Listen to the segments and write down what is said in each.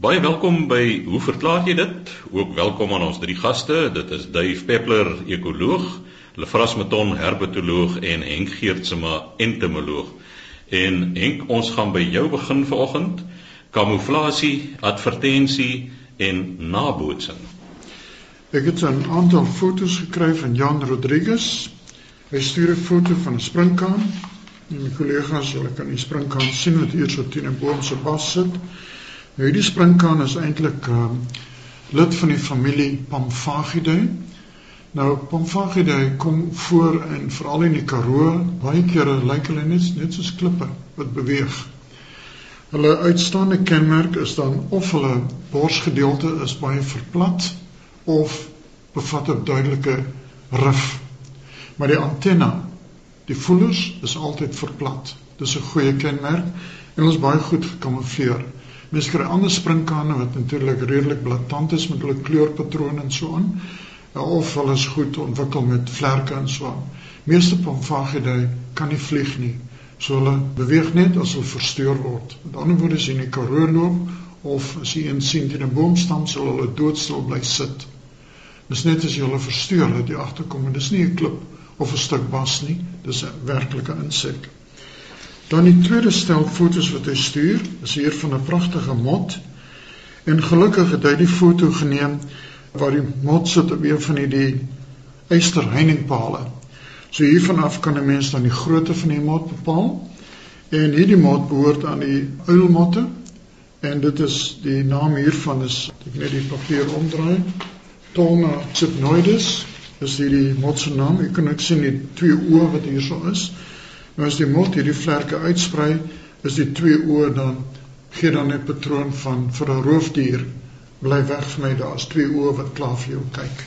Baie welkom by Hoe verklaar jy dit? Ook welkom aan ons drie gaste. Dit is Dave Peppler, ekoloog, Lefras Meton, herpetoloog en Henk Geertsma, entomoloog. En Henk, ons gaan by jou begin vanoggend. Kamouflasie, advertensie en nabootsing. Ek het 'n aantal foto's gekry van Jan Rodriguez. Hy stuur 'n foto van 'n springkaan. En my kollegas, julle kan die springkaan sien wat hier so teen 'n boom se bas sit. Nou hierdie springkaan is eintlik uh, lid van die familie Pamphagidae. Nou Pamphagidae kom voor en veral in die Karoo, baie kere lyk hulle net net soos klippe wat beweeg. Hulle uitstaande kenmerk is dan of hulle borsgedeelte is baie verplat of bevat 'n duidelike rif. Maar die antenna, die voelers is altyd verplat. Dis 'n goeie kenmerk en ons baie goed gekamoufleer. Mens kry ander sprinkane wat natuurlik redelik blaatant is met hulle kleurpatrone en so aan. Of hulle is goed ontwikkel met vlerke en so aan. Meeste Pamphagidae kan nie vlieg nie. So hulle beweeg net as hulle versteur word. Met ander woorde as jy in die Karoo loop of as jy een sien teen 'n boomstam sal hulle doodstil bly sit. Dis net as jy hulle versteur dat jy agterkom en dis nie 'n klip of 'n stuk bas nie, dis 'n werklike insek. Dan die tweede stel fotos wat hy stuur, is hier van 'n pragtige mot. En gelukkig het hy die foto geneem waar die mot sit op een van die eysterheiningpale. So hiervan af kan 'n mens dan die grootte van die mot bepaal. En hierdie mot behoort aan die uilmotte En dit is die naam hiervan is ek net die papier omdraai. Tona cypnoides is hierdie mot se naam. Jy kan ook sien die twee oë wat hierso is. Nou as die mot hierdie vlerke uitsprei, is die twee oë dan gee dan 'n patroon van vir 'n roofdier bly weg vir my daar's twee oë wat klaar vir jou kyk.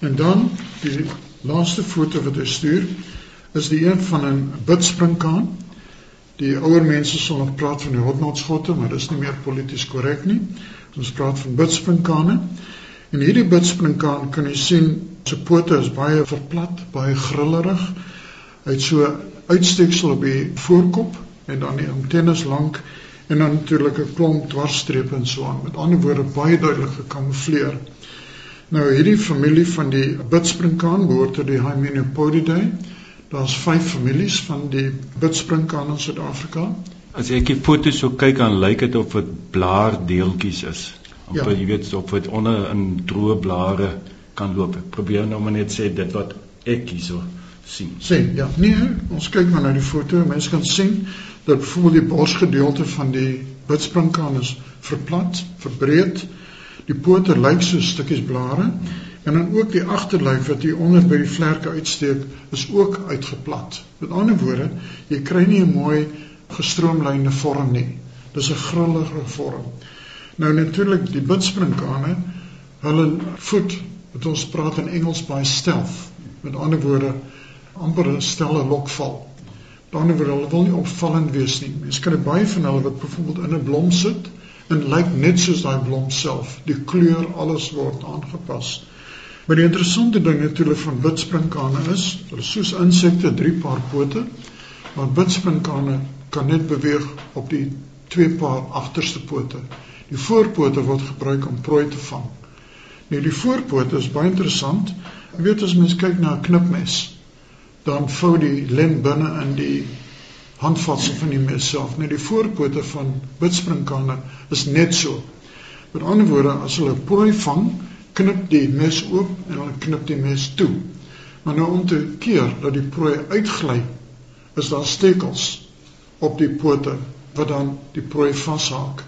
En dan die laaste foto wat hy stuur is die een van 'n bidspringkaan Die ouer mense sal nog praat van die hotnotschotte, maar dis nie meer polities korrek nie. Ons praat van bidspringkane. En hierdie bidspringkaan kan jy sien, sy pote is baie verplat, baie grillerig. Hy het so uitsteeksel op die voorkop en dan die antennes lank en dan natuurlik 'n klomp dwarsstrepe en so aan. Met ander woorde baie duidelik gekamoufleer. Nou hierdie familie van die bidspringkaan behoort tot die Hymenopodidae. Daar's 5 families van die bidspringkaan in Suid-Afrika. As ek die foto's so kyk dan lyk dit of dit blaardeeltjies is. Of ja. jy weet of dit onder in droë blare kan loop. Ek probeer nou maar net sê dit wat ek hierso sien. Sien, ja. Nee, ons kyk maar na die foto. Mense kan sien dat byvoorbeeld die borsgedeelte van die bidspringkaan is verplat, verbreed. Die pote lyk so stukkies blare. En dan ook die agterlyf wat hier onder by die vlerke uitsteek, is ook uitgeplat. Met ander woorde, jy kry nie 'n mooi gestroomlyne vorm nie. Dis 'n grillige vorm. Nou natuurlik die bidspringkane, hulle voet, wat ons praat in Engels by stealth. Met ander woorde, amper 'n stelle lokval. Ander woorde, hulle wil nie opvallend wees nie. Mens kry baie van hulle wat byvoorbeeld in 'n blom sit en lyk net soos daai blom self. Die kleur, alles word aangepas. Maar die interessante ding natuurlik van witspringkane is, hulle is soos insekte, drie paar pote, maar witspringkane kan net beweeg op die twee paar agterste pote. Die voorpote word gebruik om prooi te vang. Nou die voorpote is baie interessant. Jy weet as mens kyk na 'n knipmes, dan vou die lem binne in die handvatsel van die mes self. Nou die voorpote van witspringkane is net so. Met ander woorde, as hulle prooi vang, knip die mes oop en dan knip die mes toe. Maar nou om te keer dat die prooi uitgly, is daar stekels op die pote wat dan die prooi vashaak.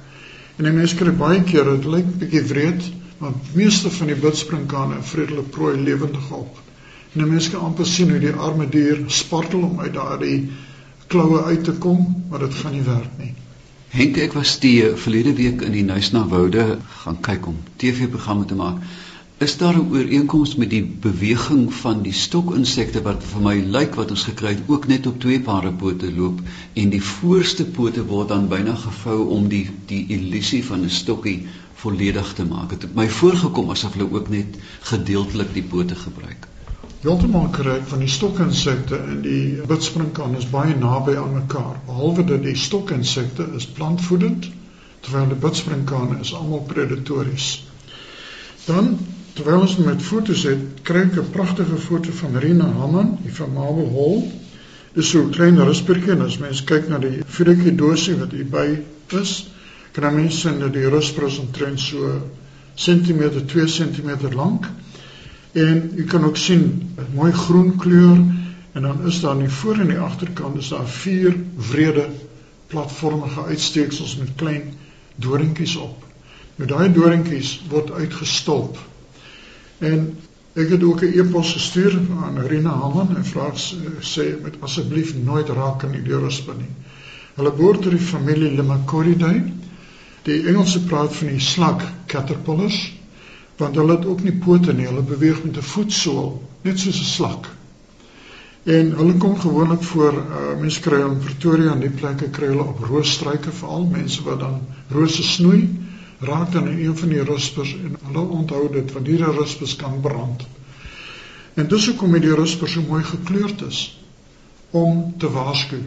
En die mes kry baie keer dit lyk bietjie wreed, want meeste van die bidspringkane vreet hulle prooi lewendig op. En die mens kan amper sien hoe die arme dier spartel om uit daardie kloue uit te kom, maar dit gaan nie werk nie. Henk ek was die verlede week in die Nuisna Woude gaan kyk om TV-programme te maak. Is daar 'n ooreenkoms met die beweging van die stokinsekte wat vir my lyk wat ons gekry het ook net op twee pare pote loop en die voorste pote word dan byna gevou om die die illusie van 'n stokkie volledig te maak. Dit het my voorgekom asof hulle ook net gedeeltelik die pote gebruik. Heeltemal korrek van die stokinsekte en die bidspringkaan is baie naby aan mekaar. Behalwe dat die stokinsekte is plantvoedend, terwyl die bidspringkane is almal predatories. Dan terwyl ons met foto's het, kry ek 'n pragtige foto van Rina Hamman hier van Marble Hall. Dis so 'n klein rusperkie en as mens kyk na die vuurtjie dosie wat hier by is, kan mens sien dat die rusprys omtrent so sentimeter 2 cm lank. En jy kan ook sien 'n mooi groen kleur en dan is daar aan die voor en die agterkant is daar vier wrede platformige uitsteeksels met klein doringkies op. Nou daai doringkies word uitgestulp. En ek het ook 'n e-pos gestuur aan Rina Hamman en vra sê met asseblief nooit raak aan die deurruspe nie. Hulle behoort tot die familie Limacoridae. Die Engelse praat van die slug caterpillars want hulle het ook nie pote nie, hulle beweeg met 'n voetsool, net soos 'n slak. En hulle kom gewoonlik voor uh, mense kry in Pretoria en die plekke kry hulle op roosstruike veral mense wat dan rose snoei raak dan een van die ruspers en hulle onthou dit want hierdie ruspers kan brand. En dis hoekom die ruspers so mooi gekleurd is om te waarsku.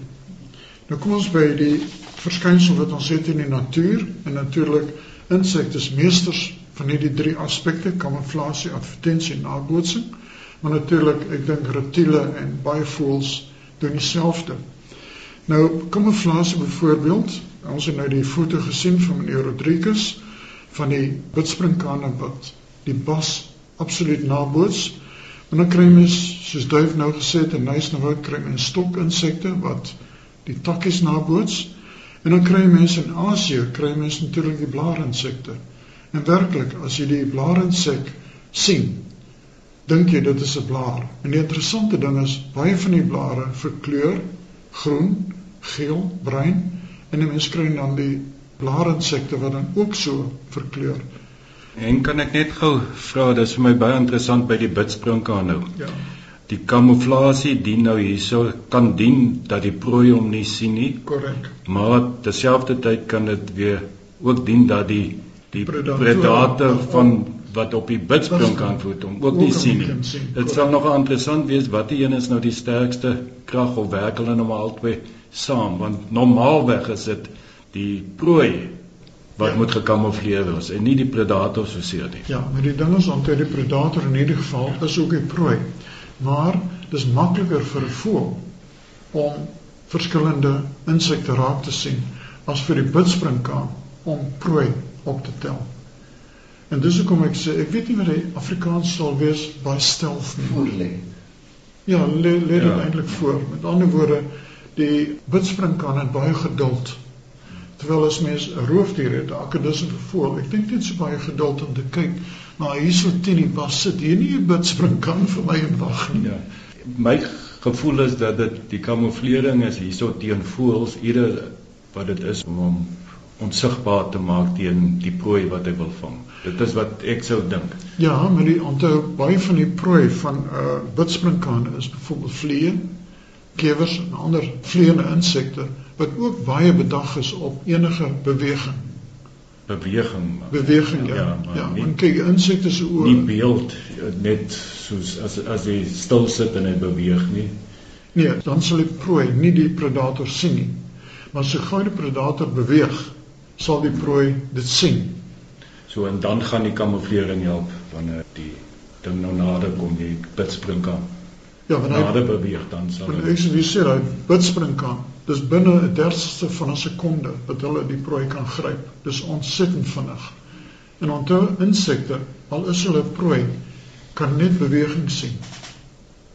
Nou kom ons by die verskynsel wat ons het in die natuur en natuurlik insekte meesters van hierdie drie aspekte kamouflasie, advertensie en nabootsing. Maar natuurlik, ek dink reptiele en baie voëls doen dieselfde. Nou, kamouflasie byvoorbeeld, ons het nou die foto gesien van meneer Rodriguez van die witspringkane wat die bas absoluut naboots. En dan kry mens, soos Duif nou gesê het, 'n nice nou kry mens stokinsekte wat die takkies naboots. En dan kry mense in Asië, kry mense natuurlik die blaarinsekte. En werklik, as jy die blaarinsek sien, dink jy dit is 'n blaar. En die interessante ding is, baie van die blare verkleur groen, geel, bruin en mense kry dan die blaarinsekte wat dan ook so verkleur. En kan ek net gou vra, dit is vir my baie interessant by die bidsprinkaan nou. Ja. Die kamouflasie dien nou hierso kan dien dat die prooi hom nie sien nie. Korrek. Maar terselfdertyd kan dit weer ook dien dat die die Predator, predator van wat op die bidspring kan voet om ook nie sien nie kan Dit sal nog interessant wees watter een is nou die sterkste krag of werk hulle nou maar albei saam want normaalweg is dit die prooi wat Ja. moet gekamoufleer word en nie die predator so seer nie. Ja, maar die ding is onthou die predator in hierdie geval is ook die prooi. Maar dis makliker vir 'n voël om verskillende insekte raak te sien as vir die bidspringkaan om prooi op te tel. En dis hoekom ek sê ek weet nie wat die Afrikaans sal wees by stealth nie. Voorlê. Ja, lê lê dit Ja. eintlik voor. Met ander woorde, die bidspringkaan het baie geduld. Terwyl as mens 'n roofdier het, 'n akedus of 'n voël, ek dink net so baie geduld om te kyk. Maar hierso teen die bas sit hier nie 'n bidspringkaan vir my en wag nie. Ja. My gevoel is dat dit die kamouflering is hierso teen voëls eerder wat dit is om hom onsigbaar te maak teen die prooi wat hy wil vang. Dit is wat ek sou dink. Ja, maar die onthou baie van die prooi van 'n uh, bidspringkaan is byvoorbeeld vliee, kewers en ander vliegende insekte wat ook baie bedag is op enige beweging. Beweging. Beweging ja. Ja, maar ja nie- want kyk insekte se oë. nie beeld net soos as as hy stil sit en hy beweeg nie. Nee, dan sal die prooi nie die predator sien nie. Maar as 'n goue predator beweeg, sal die prooi dit sien. So en dan gaan die kamouflering help wanneer die ding nou nader kom, die pitspring kan Ja, hy nader beweeg dan sal hy ek wie sê hy bidspring kan. Dis binne 'n dertigste van 'n sekonde wat hulle die prooi kan gryp. Dis ontsettend vinnig. En onthou insekte, al is hulle prooi, kan net beweging sien.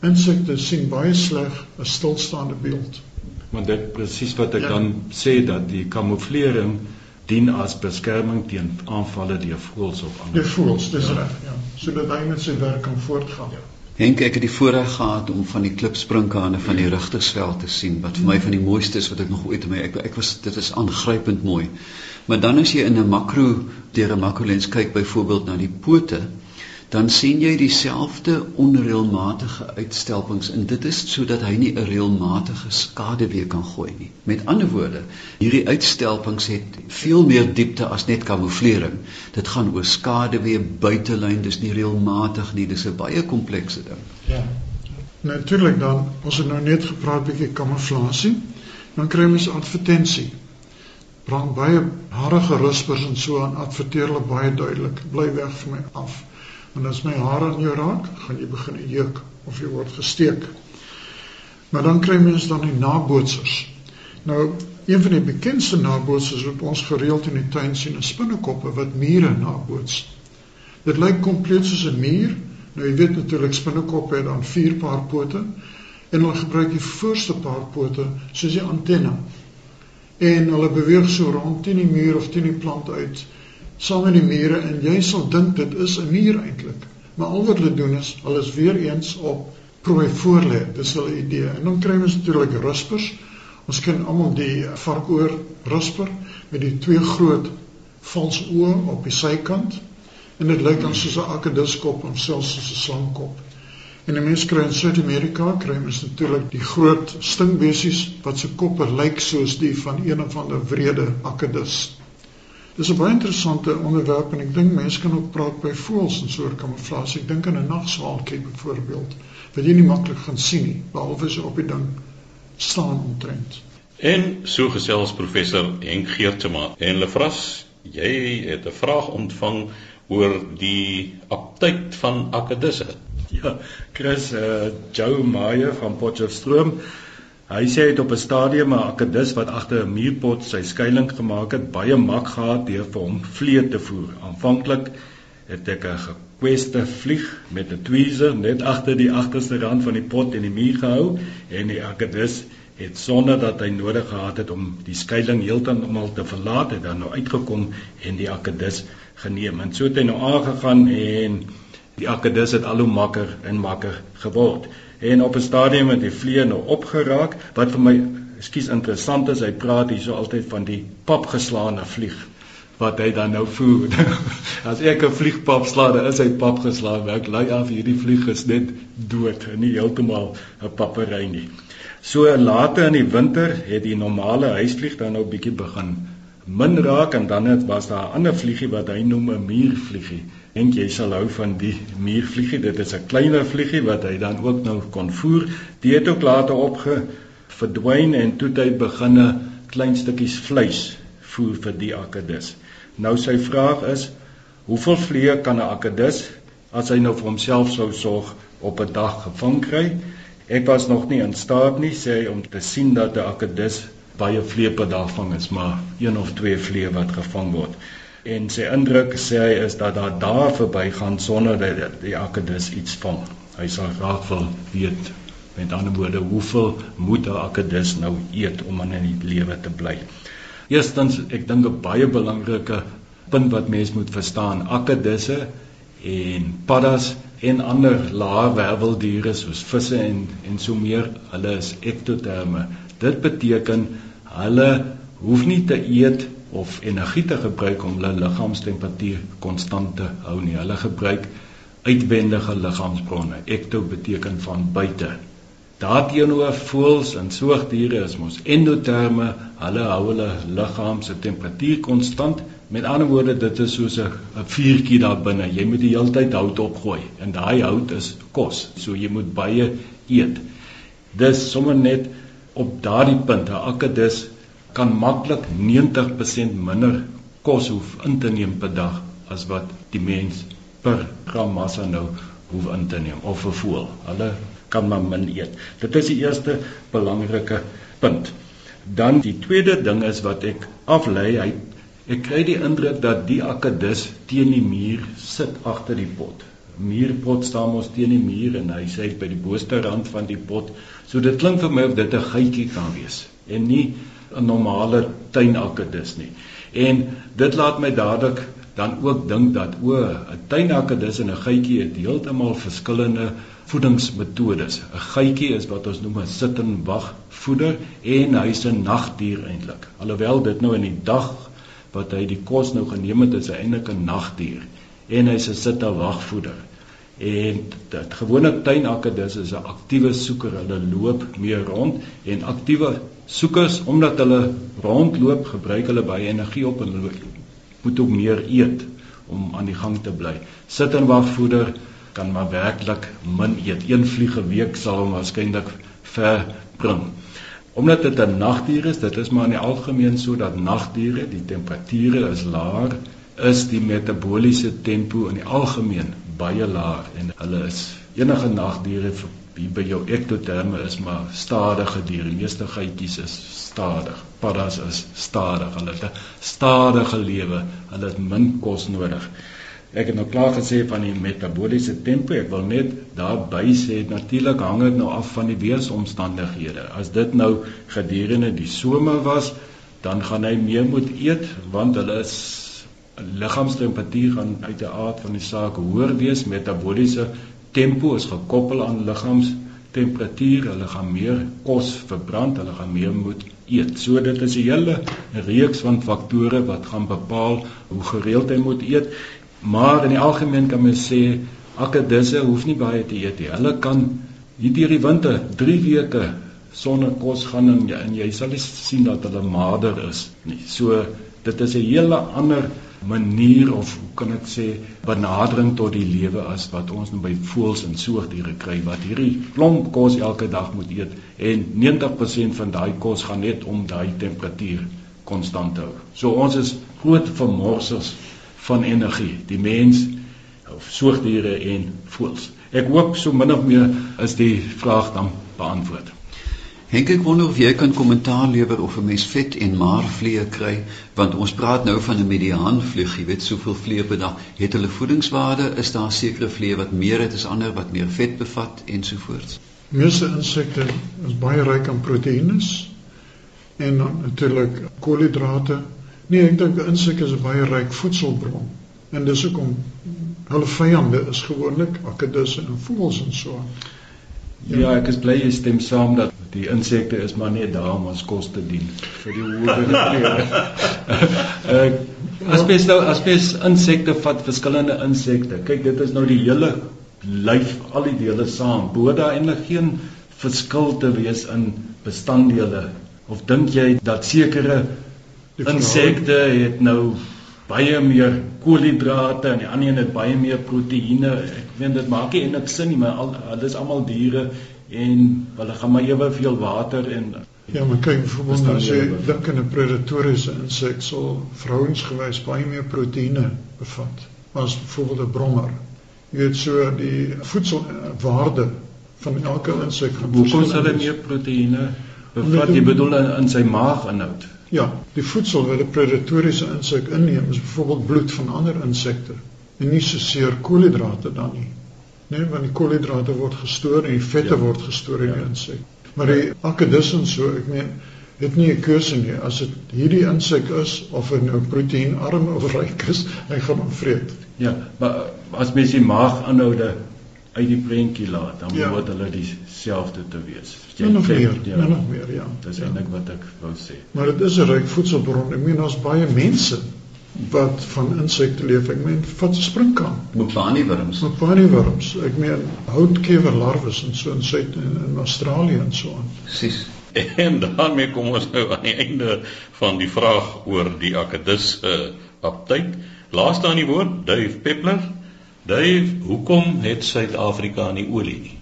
Insekte sien baie sleg 'n stilstaande beeld. want dit presies wat ek Ja. dan sê dat die kamouflering dien as beskerming teen aanvalle deur voëls of ander. voels, dis reg, ja, sodat hy met sy werk kan voortgaan. Ja. Henk, ek het die voorreg gehad om van die klipsprinkane van die Rigtersveld te sien wat vir my van die mooiste is wat ek nog ooit in my ek ek was dit is aangrypend mooi. Maar dan as jy in 'n makro deur 'n makrolens kyk byvoorbeeld na die pote, dan sien jy dieselfde onreëlmatige uitstelpings en dit is sodat hy nie 'n reëlmatige skade weer kan gooi nie. Met ander woorde, hierdie uitstelpings het veel meer diepte as net kamouflering. Dit gaan oor skade weer buitelyn, dis nie reëlmatig nie, dis 'n baie komplekse ding. Ja. Natuurlik dan, ons het nou net gepraat bietjie kamouflasie. Dan kry mens advertensie. brand baie harige rispers en so aan adverteer hulle baie duidelik bly weg van my af want as my hare aan jou raak gaan jy begin jeuk of jy word gesteek. Maar dan kry mense dan die nabootsers. Nou een van die bekendste nabootsers wat ons gereeld in die tuin sien is spinnekoppe wat mure naboots. Dit lyk kompleet soos 'n muur nou jy weet natuurlik spinnekoppe het dan vier paar pote en hulle gebruik die voorste paar pote soos die antenne. En hulle beweeg so rond teen die muur of teen die plant uit saam met die mure en jy sal dink dit is 'n muur eintlik maar al wat hulle doen is hulle is weer eens op prooi voorlê dis hulle idee. En dan kry ons natuurlik ruspers ons ken almal die varkoor rusper met die twee groot vals oë op die sykant. En dit lyk dan soos 'n akediskop of selfs soos 'n slangkop En die mense kry in Suid-Amerika kry mens natuurlik die groot stingbesies wat se koppe lyk soos die van een of ander wrede akedus. Dis 'n baie interessante onderwerp en ek dink mense kan ook praat by voëls en soort kamouflage. Ek dink aan 'n nagswaalkie byvoorbeeld wat jy nie maklik gaan sien nie behalwe as jy op die ding staan omtrent. En so gesels professor Henk Geertsma en Lefras, jy het 'n vraag ontvang oor die aptyd van akedisse. Ja, Chris uh Joe Meyer van Potchefstroom. Hy sê hy het op 'n stadium 'n akedus wat agter 'n muurpot sy skuilings gemaak het, baie mak gehad deur vir hom vlee te voer. Aanvanklik het ek 'n gekweste vlieg met 'n tweezer net agter die agterste rand van die pot in die muur gehou en die akedus het sonder dat hy nodig gehad het om die skuilings heeltemal te verlaat het dan nou uitgekom en die akedus geneem. En so het hy nou aangegaan en Die akedus het al hoe makker en makker geword. En op 'n stadium het die vlee nou opgeraak wat vir my ekskuus interessant is, hy praat hierso altyd van die papgeslaane vlieg wat hy dan nou voer. As ek 'n vliegpap slaan, dan is hy pap geslaan. Ek lei af hierdie vlieg is net dood nie heeltemal 'n pappery nie. So later in die winter het die normale huisvlieg dan nou bietjie begin min raak en dan het was daar 'n ander vliegie wat hy noem 'n muurvliegie dink jy sal hou van die muurvliegie. Dit is 'n kleiner vliegie wat hy dan ook nou kon voer. Die het ook later opge verdwyn en toe hy beginne klein stukkies vleis voer vir die akedus. Nou sy vraag is: Hoeveel vliee kan 'n akedus as hy nou vir homself sou sorg op 'n dag gevang kry? Ek was nog nie in staat nie sê hy om te sien dat 'n akedus baie dag vang is, maar een of twee vliee wat gevang word en sy indruk sê hy is dat daar daar verbygaan sonder dat die akedus iets vang. Hy sal graag wil weet met ander woorde hoeveel moet 'n akedus nou eet om in die lewe te bly. Eerstens, ek dink 'n baie belangrike punt wat mense moet verstaan, akedusse en paddas en ander lae werveldiere soos visse en en so meer, hulle is ektoterme. Dit beteken hulle hoef nie te eet of energie te gebruik om hulle liggaamstemperatuur konstant te hou nie. Hulle gebruik uitwendige liggaamsbronne. Ekto beteken van buite. Daarteenoor voëls en soogdiere is mos endoterme. Hulle hou hulle liggaam se temperatuur konstant. Met ander woorde, dit is soos 'n vuurtjie daar binne. Jy moet die hele tyd hout opgooi en daai hout is kos. So jy moet baie eet. Dis sommer net op daardie punt 'n akedus kan maklik 90% minder kos hoef in te neem per dag as wat die mens per gram massa nou hoef in te neem of 'n voël. Hulle kan maar min eet. Dit is die eerste belangrike punt. Dan die tweede ding is wat ek aflei, hy ek kry die indruk dat die akedus teen die muur sit agter die pot. Muurpot staan mos teen die muur en hy sê by die booste rand van die pot. So dit klink vir my of dit 'n geitjie kan wees en nie 'n normale tuinakedus nie. En dit laat my dadelik dan ook dink dat o, 'n tuinakedus en 'n geitjie het heeltemal verskillende voedingsmetodes. 'n Geitjie is wat ons noem 'n sit en wag voeder en hy's 'n nagdier eintlik. Alhoewel dit nou in die dag wat hy die kos nou geneem het, is hy eintlik 'n nagdier en hy's 'n sit en wag voeder. En dit gewone tuinakedus is 'n aktiewe soeker. Hulle loop meer rond en aktiewe soekers omdat hulle rondloop, gebruik hulle baie energie op en hulle moet ook meer eet om aan die gang te bly. Sit en wag voeder kan maar werklik min eet. Een vlieg 'n week sal hom waarskynlik ver bring. Omdat dit 'n nagdier is, dit is maar in die algemeen so dat nagdiere, die temperature is laag, is die metabooliese tempo in die algemeen baie laag en hulle is enige nagdiere wie by jou ektoterme is maar stadige diere. Die meeste geitjies is stadig. Paddas is stadig. Hulle het 'n stadige lewe. Hulle het min kos nodig. Ek het nou klaar gesê van die metabooliese tempo. Ek wil net daarby sê natuurlik hang dit nou af van die weeromstandighede. As dit nou gedurende die somer was, dan gaan hy meer moet eet want hulle is liggaamstemperatuur gaan uit die aard van die saak hoër wees. Metabooliese tempo is gekoppel aan liggaamstemperatuur. Hulle gaan meer kos verbrand, hulle gaan meer moet eet. So dit is 'n hele reeks van faktore wat gaan bepaal hoe gereeld hy moet eet. Maar in die algemeen kan mens sê akkedisse hoef nie baie te eet nie. Hulle kan hierdie die winter 3 weke sonder kos gaan en jy, en jy sal sien dat hulle mader is nie. So dit is 'n hele ander manier of hoe kan ek sê benadering tot die lewe as wat ons nou by voëls en soogdiere kry wat hierdie klomp kos elke dag moet eet en 90% van daai kos gaan net om daai temperatuur konstant hou. So ons is groot vermorsers van energie, die mens of soogdiere en voëls. Ek hoop so min of meer is die vraag dan beantwoord. Henk ek wonder of jy kan kommentaar lewer of 'n mens vet en maarvliee kry want ons praat nou van 'n mediaanvlieg, jy weet soveel vliee per dag. Het hulle voedingswaarde? Is daar sekere vliee wat meer het as ander wat meer vet bevat ensovoorts? Meeste insekte is baie ryk aan proteïnes en natuurlik koolhidrate Nee, ek dink insek is 'n baie ryk voedselbron. En dis hoekom hulle vyande is gewoonlik akkedisse en voëls en so. Ja, ja, ek is bly jy stem saam dat die insekte is maar net daar om ons kos te dien vir die hoë uh, as mens nou as mens insekte vat, verskillende insekte. Kyk, dit is nou die hele lyf, al die dele saam. Boorde daar eintlik geen verskil te wees in bestanddele of dink jy dat sekere Insekte het nou baie meer koolhidrate en die ander een het baie meer proteïene. Ek weet dit maak nie eintlik sin nie, maar al hulle is almal diere en hulle gaan maar eweveel water en Ja, maar kyk, byvoorbeeld as jy dink aan 'n predatoriese insek, sal vrouensgewys baie meer proteïene bevat as byvoorbeeld 'n brommer. Jy weet so die voedselwaarde van elke insek gaan Hoekom sal hy meer proteïene bevat? Jy bedoel in, in sy maaginhoud? Ja, die voedsel wat 'n predatoriese insek inneem is byvoorbeeld bloed van ander insekte en nie so seer koolhidrate dan nie. Nee, want die koolhidrate word gestoor en die vette ja. word gestoor in ja. die insek. Maar die akedus en so, ek meen, het nie 'n keuse nie. As dit hierdie insek is of hy nou proteïenarm of ryk is, hy gaan hom vreet. Ja, maar as mens die maag aanhoude uit die prentjie laat, dan ja. moet hulle dieselfde te wees. Jy nog meer, ja. nog meer, ja. Dis ja. eintlik wat ek wou sê. Maar dit is 'n ryk voedselbron. Ek meen ons baie mense wat van insekte leef. Ek meen van springkaan, mopani-wurms. Mopani-wurms. Ek meen houtkeverlarwes en so in Suid in, in Australië en so aan. Presies. En daarmee kom ons nou aan die einde van die vraag oor die akedus uh aptyd. Laaste aan die woord, Dave Peppler. Dave, hoekom het Suid-Afrika nie olie nie?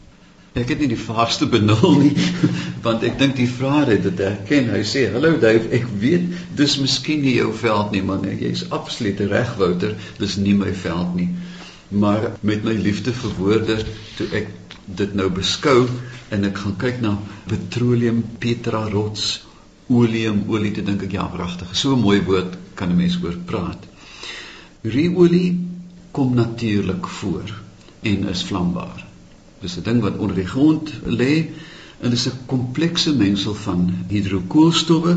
Ek het nie die vaarste benul nie, want ek dink die vraer het dit herken. Hy sê: "Hallo Dave, ek weet dis miskien nie jou veld nie, man. Jy's absoluut reg, Wouter. Dis nie my veld nie." Maar met my liefde vir woorde, toe ek dit nou beskou en ek gaan kyk na petroleum, petra rots, oleum, olie te dink ek ja, pragtig. So 'n mooi woord kan 'n mens oor praat. Riolie kom natuurlik voor en is vlambaar. Dis 'n ding wat onder die grond lê en dit is 'n komplekse mengsel van hidrokoolstowwe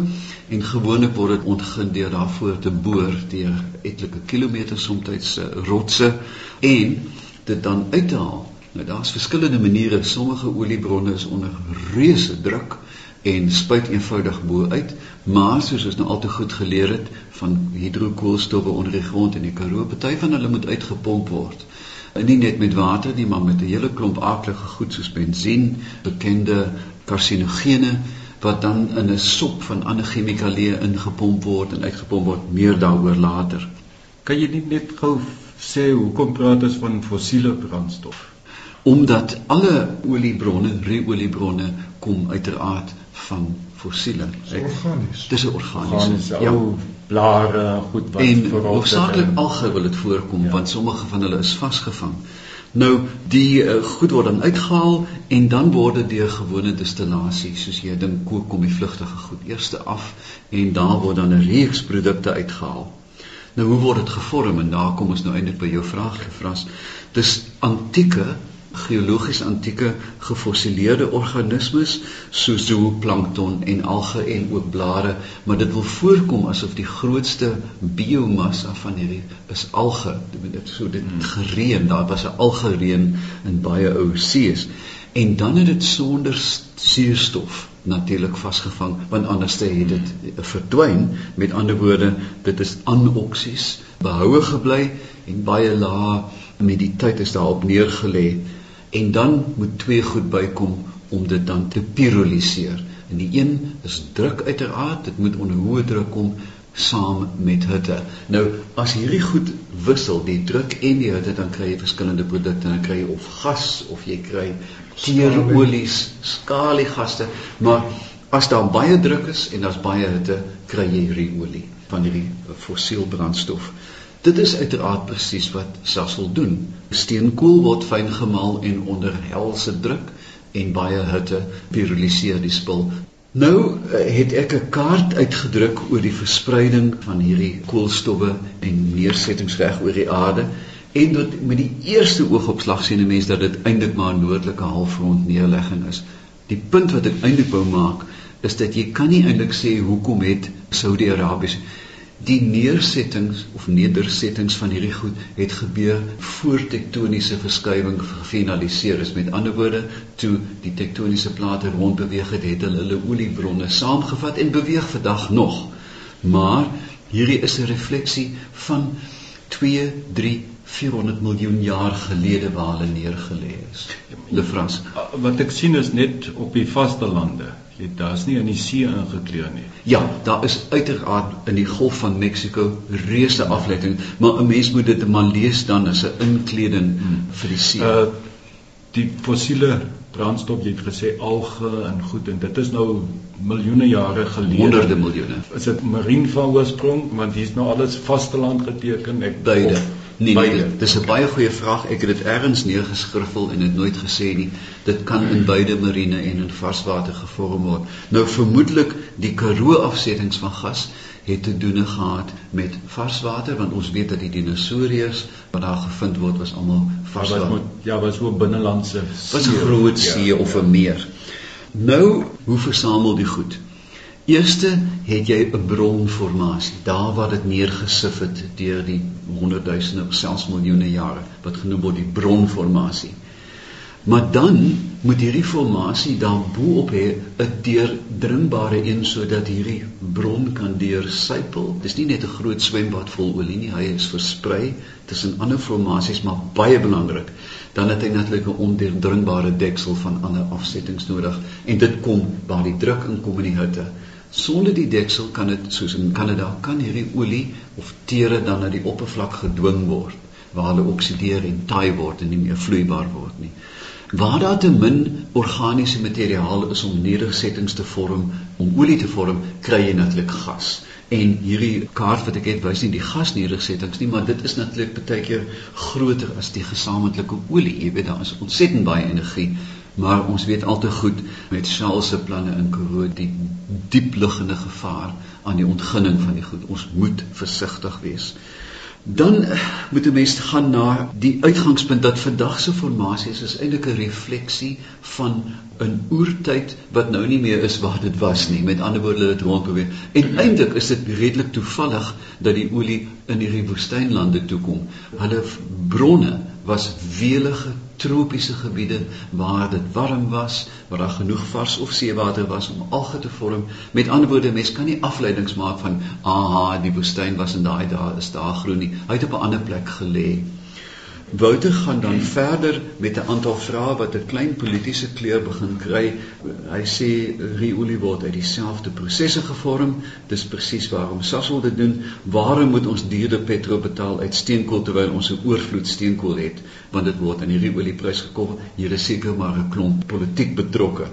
en gewoonlik word dit ontgin deur daarvoor te boor deur etlike kilometers soms uh, rotse en dit dan uit te haal. Nou daar's verskillende maniere. Sommige oliebronne is onder reuse druk en spuit eenvoudig bo uit, maar soos ons nou al te goed geleer het van hidrokoolstowwe onder die grond in die Karoo, party van hulle moet uitgepomp word. En nie net met water nie, maar met 'n hele klomp aardige goed soos bensien, bekende karsinogene wat dan in 'n sop van ander chemikalieë ingepomp word en uitgepomp word. Meer daaroor later. Kan jy nie net gou sê hoekom praat ons van fossiele brandstof? Omdat alle oliebronne, ruoliebronne kom uiteraard van fossiele. Organies. Dis 'n organiese. Organiese ja. ou blare goed wat en hoofsaaklik alge wil dit voorkom ja. want sommige van hulle is vasgevang. Nou die uh, goed word dan uitgehaal en dan word dit deur gewone distillasie soos jy dink kook kom die vlugtige goed eers af en daar word dan 'n reeks produkte uitgehaal. Nou hoe word dit gevorm en daar kom ons nou eintlik by jou vraag gevras. Dis antieke geologies antieke gefossileerde organismes soos zooplankton en alge en ook blare, maar dit wil voorkom asof die grootste biomassa van hierdie is alge. Dit so dit hmm. gereën, daar was 'n algereën in baie ou see's en dan het dit sonder suurstof natuurlik vasgevang want anders het dit verdwyn met ander woorde dit is anoksies behoue gebly en baie lae met die tyd is daarop neergelê en dan moet twee goed bykom om dit dan te piroliseer. En die een is druk uiteraard dit moet onder hoë druk kom saam met hitte. Nou as hierdie goed wissel die druk en die hitte dan kry jy verskillende produkte. Dan kry jy of gas of jy kry teerolies, skaliegasse, maar as daar baie druk is en daar's baie hitte, kry jy hierdie olie van hierdie fossiel brandstof. Dit is uiteraard presies wat Sasol doen. Steenkool word fyn gemaal en onder helse druk en baie hitte piroliseer die spul. Nou eh, het ek 'n kaart uitgedruk oor die verspreiding van hierdie koolstowwe en neersettings reg oor die aarde en dat met die eerste oogopslag sien 'n mens dat dit eintlik maar 'n noordelike halfrond neerlegging is. Die punt wat ek eintlik wou maak is dat jy kan nie eintlik sê hoekom het Saudi-Arabië die neersettings of nedersettings van hierdie goed het gebeur voor tektoniese verskywing gefinaliseer is. Met ander woorde, toe die tektoniese plate rondbeweeg het, het hulle hulle oliebronne saamgevat en beweeg vandag nog. Maar hierdie is 'n refleksie van 2, 3 400 miljoen jaar gelede waar hulle neergelê is. Le France. Wat ek sien is net op die vaste lande. Jy daar's nie in die see ingekleer nie. Ja, daar is uiteraard in die Golf van Mexiko reuse afleiding, maar 'n mens moet dit maar lees dan as 'n inkleding hmm. vir die see. Uh die fossiele brandstof jy het gesê alge en goed en dit is nou miljoene jare gelede honderde miljoene is dit marien van oorsprong want hier's nou alles vasteland geteken ek beide nee, nee dis 'n baie goeie vraag ek het dit ergens neergeskrifel en het nooit gesê nie dit kan in beide marine en in varswater gevorm word nou vermoedelik die karoo afsettings van gas het te doen gehad met varswater want ons weet dat die dinosourus wat daar gevind word was almal varswater. Was ja, was ook binnelandse was 'n groot see ja, of 'n ja. meer. Nou, hoe versamel die goed? Eerste het jy 'n bronformasie, daar waar dit neergesif het deur die honderdduisende of selfs miljoene jare wat genoem word die bronformasie. Maar dan moet hierdie formasie dan bo-op hê 'n deurdringbare een sodat hierdie bron kan deursypel. Dis nie net 'n groot swembad vol olie nie, hy is versprei tussen ander formasies, maar baie belangrik. Dan het hy natuurlik 'n ondeurdringbare deksel van ander afsettings nodig en dit kom waar die druk inkom in die hitte. Sonder die deksel kan dit soos in Kanada kan hierdie olie of tere dan na die oppervlak gedwing word waar hulle oksideer en taai word en nie meer vloeibaar word nie. Waar daar te min organiese materiaal is om nedersettings te vorm, om olie te vorm, kry jy natuurlik gas. En hierdie kaart wat ek het wys nie die gasnedersettings nie, maar dit is natuurlik baie keer groter as die gesamentlike olie. Jy weet daar is ontsettend baie energie, maar ons weet al te goed met Shell se planne in Karoo die diep liggende gevaar aan die ontginning van die goed. Ons moet versigtig wees dan moet 'n mens gaan na die uitgangspunt dat vandag se formasies is eintlik 'n refleksie van 'n oertyd wat nou nie meer is waar dit was nie. Met ander woorde, dit rondbeweeg. En eintlik is dit redelik toevallig dat die olie in hierdie woestynlande toe kom. Hulle bronne was welige tropiese gebiede waar dit warm was, waar daar genoeg vars of seewater was om alge te vorm. Met ander woorde, mens kan nie afleidings maak van aha, die woestyn was in daai dae is daar groen nie. Hy het op 'n ander plek gelê. Wouter gaan dan verder met 'n aantal vrae wat 'n klein politieke kleur begin kry. Hy sê riolie word uit dieselfde prosesse gevorm. Dis presies waarom Sasol dit doen. Waarom moet ons duurder petrol betaal uit steenkool terwyl ons 'n oorvloed steenkool het? Want dit word aan die riolie prys gekoppel. Hier is seker maar 'n klomp politiek betrokke.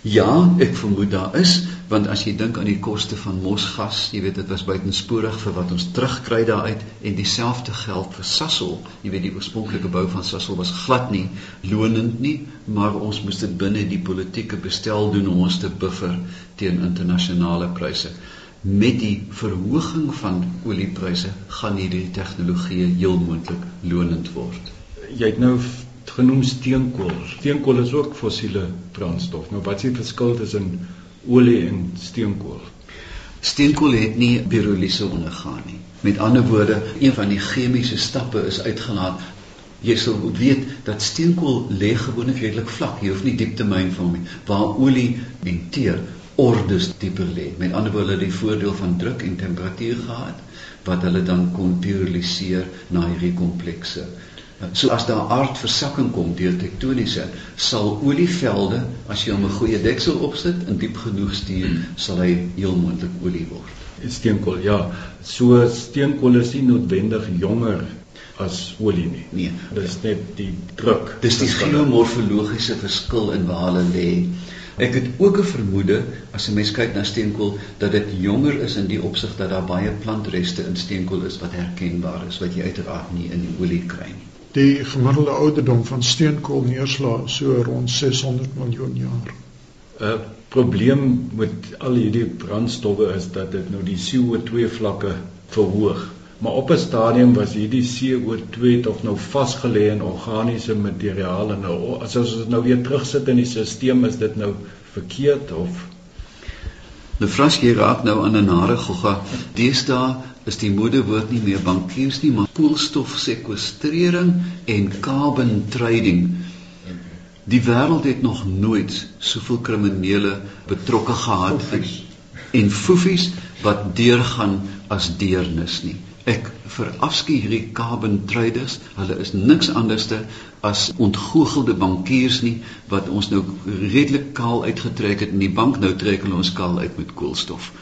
Ja, ek vermoed daar is, want as jy dink aan die koste van mosgas, jy weet dit was buitensporig vir wat ons terugkry daaruit en dieselfde geld vir Sasol. Jy weet die oorspronklike bou van Sasol was glad nie lonend nie, maar ons moes dit binne die politieke bestel doen om ons te buffer teen internasionale pryse. Met die verhoging van oliepryse gaan hierdie tegnologie heel moontlik lonend word. Jy het nou genoem steenkool. Steenkool is ook fossiele brandstof. Nou wat is die verskil tussen olie en steenkool? Steenkool het nie piroliese ondergaan nie. Met ander woorde, een van die chemiese stappe is uitgelaat. Jy sal weet dat steenkool lê gewoonlik redelik vlak. Jy hoef nie diep te myn vir hom nie. Waar olie en teer ordes dieper lê. Met ander woorde, die voordeel van druk en temperatuur gehad wat hulle dan kon piroliseer na hierdie komplekse So as daar aardversakking kom deur tektoniese, sal olievelde, as jy hom 'n goeie deksel opsit en diep genoeg stuur, sal hy heel moontlik olie word. Steenkool, ja. So steenkool is nie noodwendig jonger as olie nie. Nee, dis net die druk. Dis die geomorfologiese verskil in waar hulle lê. Ek het ook 'n vermoede as 'n mens kyk na steenkool dat dit jonger is in die opsig dat daar baie plantreste in steenkool is wat herkenbaar is wat jy uiteraard nie in die olie kry nie. Die gemiddelde ouderdom van steenkool neerslaa so rond 600 miljoen jaar. 'n Probleem met al hierdie brandstowwe is dat dit nou die CO2 vlakke verhoog. Maar op 'n stadium was hierdie CO2 tog nou vasgelê in organiese materiale en nou as ons dit nou weer terugsit in die stelsel is dit nou verkeerd of Lefras jy raak nou aan 'n nare gogga. Deesdae is die modewoord nie meer bankiers nie, maar koolstofsekwestrering en carbon trading. Die wêreld het nog nooit soveel kriminele betrokke gehad en foefies wat deurgaan as deernis nie. Ek verafskie hierdie carbon traders. Hulle is niks anderste as ontgoogelde bankiers nie wat ons nou redelik kaal uitgetrek het en die bank nou trek hulle ons kaal uit met koolstof.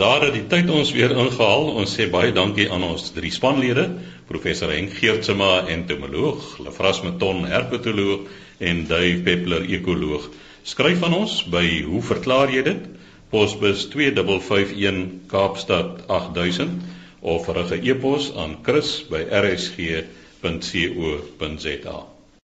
Daar het die tyd ons weer ingehaal. Ons sê baie dankie aan ons drie spanlede, professor Henk Geertsma, entomoloog, Lefras Meton, herpetoloog en Dave Peppler, ekoloog. Skryf aan ons by Hoe verklaar jy dit? Posbus 2551 Kaapstad 8000 of rig 'n e-pos aan chris@rsg.co.za.